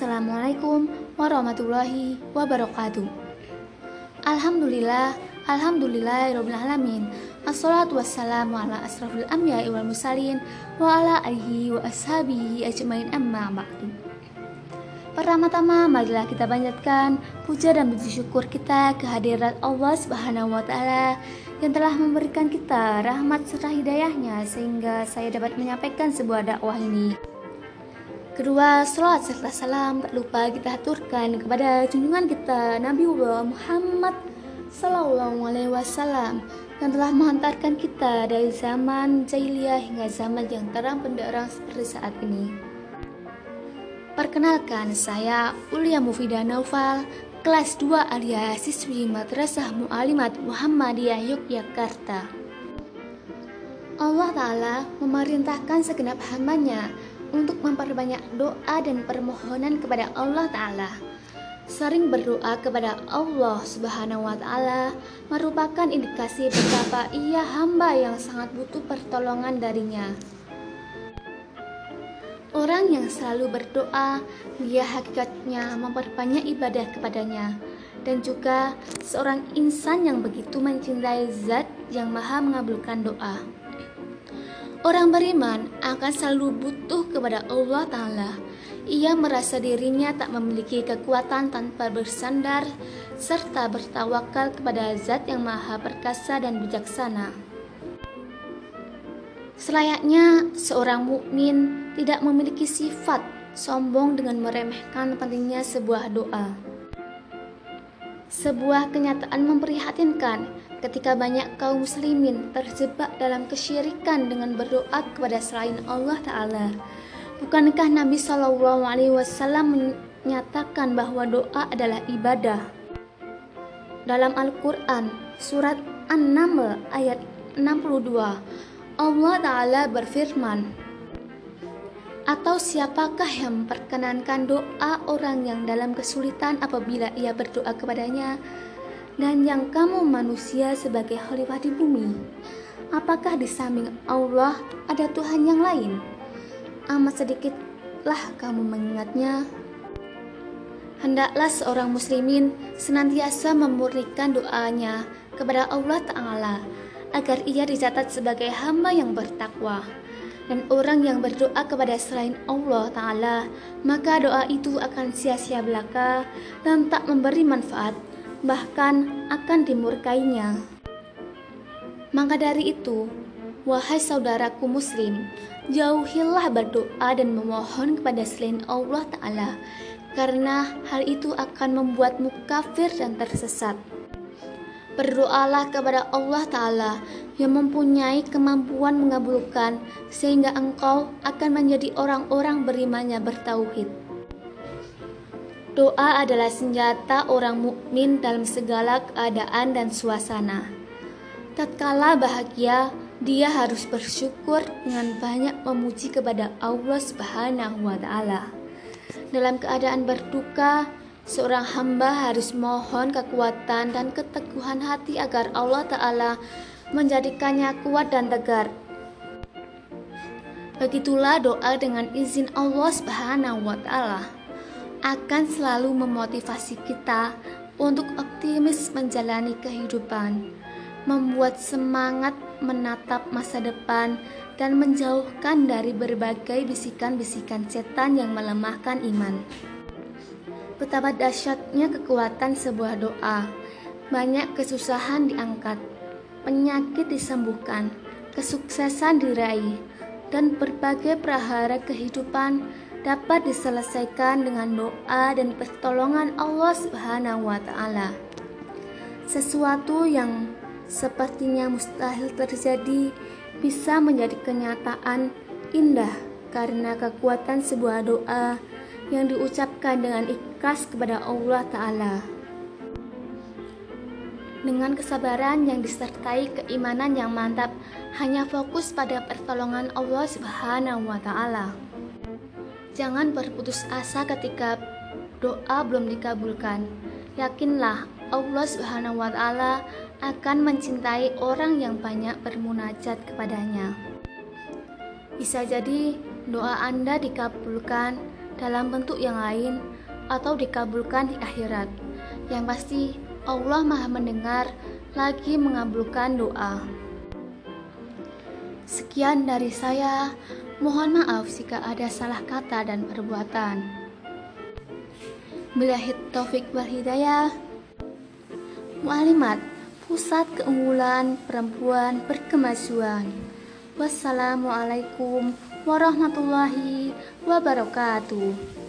Assalamualaikum warahmatullahi wabarakatuh. Alhamdulillah, alhamdulillah alamin. Assalatu wassalamu ala asrafil anbiya'i wal mursalin wa ala alihi wa ashabihi ajmain amma ba'du. Pertama-tama marilah kita panjatkan puja dan puji syukur kita kehadirat Allah Subhanahu wa taala yang telah memberikan kita rahmat serta hidayahnya sehingga saya dapat menyampaikan sebuah dakwah ini. Kedua, salawat serta salam tak lupa kita aturkan kepada junjungan kita Nabi Muhammad Sallallahu Alaihi Wasallam yang telah menghantarkan kita dari zaman jahiliyah hingga zaman yang terang benderang seperti saat ini. Perkenalkan, saya Ulia Mufida Naufal, kelas 2 alias siswi Madrasah Mu'alimat Muhammadiyah Yogyakarta. Allah Ta'ala memerintahkan segenap hambanya untuk memperbanyak doa dan permohonan kepada Allah Ta'ala. Sering berdoa kepada Allah Subhanahu wa Ta'ala merupakan indikasi betapa ia hamba yang sangat butuh pertolongan darinya. Orang yang selalu berdoa, dia hakikatnya memperbanyak ibadah kepadanya, dan juga seorang insan yang begitu mencintai Zat yang Maha mengabulkan doa. Orang beriman akan selalu butuh kepada Allah Ta'ala. Ia merasa dirinya tak memiliki kekuatan tanpa bersandar serta bertawakal kepada Zat yang Maha Perkasa dan Bijaksana. Selayaknya seorang mukmin tidak memiliki sifat sombong dengan meremehkan pentingnya sebuah doa. Sebuah kenyataan memprihatinkan ketika banyak kaum muslimin terjebak dalam kesyirikan dengan berdoa kepada selain Allah Ta'ala. Bukankah Nabi Shallallahu Alaihi Wasallam menyatakan bahwa doa adalah ibadah? Dalam Al-Quran, surat An-Naml ayat 62, Allah Ta'ala berfirman, atau siapakah yang memperkenankan doa orang yang dalam kesulitan apabila ia berdoa kepadanya dan yang kamu manusia sebagai khalifah di bumi. Apakah di samping Allah ada Tuhan yang lain? Amat sedikitlah kamu mengingatnya. Hendaklah seorang muslimin senantiasa memurnikan doanya kepada Allah Ta'ala agar ia dicatat sebagai hamba yang bertakwa dan orang yang berdoa kepada selain Allah Ta'ala maka doa itu akan sia-sia belaka dan tak memberi manfaat bahkan akan dimurkainya. Maka dari itu, wahai saudaraku muslim, jauhilah berdoa dan memohon kepada selain Allah Ta'ala, karena hal itu akan membuatmu kafir dan tersesat. Berdoalah kepada Allah Ta'ala yang mempunyai kemampuan mengabulkan sehingga engkau akan menjadi orang-orang berimannya bertauhid. Doa adalah senjata orang mukmin dalam segala keadaan dan suasana. Tatkala bahagia, dia harus bersyukur dengan banyak memuji kepada Allah Subhanahu wa taala. Dalam keadaan berduka, seorang hamba harus mohon kekuatan dan keteguhan hati agar Allah taala menjadikannya kuat dan tegar. Begitulah doa dengan izin Allah Subhanahu wa taala akan selalu memotivasi kita untuk optimis menjalani kehidupan, membuat semangat menatap masa depan, dan menjauhkan dari berbagai bisikan-bisikan setan yang melemahkan iman. Betapa dahsyatnya kekuatan sebuah doa. Banyak kesusahan diangkat, penyakit disembuhkan, kesuksesan diraih, dan berbagai prahara kehidupan dapat diselesaikan dengan doa dan pertolongan Allah Subhanahu wa taala. Sesuatu yang sepertinya mustahil terjadi bisa menjadi kenyataan indah karena kekuatan sebuah doa yang diucapkan dengan ikhlas kepada Allah taala. Dengan kesabaran yang disertai keimanan yang mantap, hanya fokus pada pertolongan Allah Subhanahu wa taala. Jangan berputus asa ketika doa belum dikabulkan. Yakinlah Allah Subhanahu wa taala akan mencintai orang yang banyak bermunajat kepadanya. Bisa jadi doa Anda dikabulkan dalam bentuk yang lain atau dikabulkan di akhirat. Yang pasti Allah Maha mendengar lagi mengabulkan doa. Sekian dari saya. Mohon maaf jika ada salah kata dan perbuatan. Bilahid taufik wal hidayah. Mu'alimat, pusat keunggulan perempuan berkemajuan. Wassalamualaikum warahmatullahi wabarakatuh.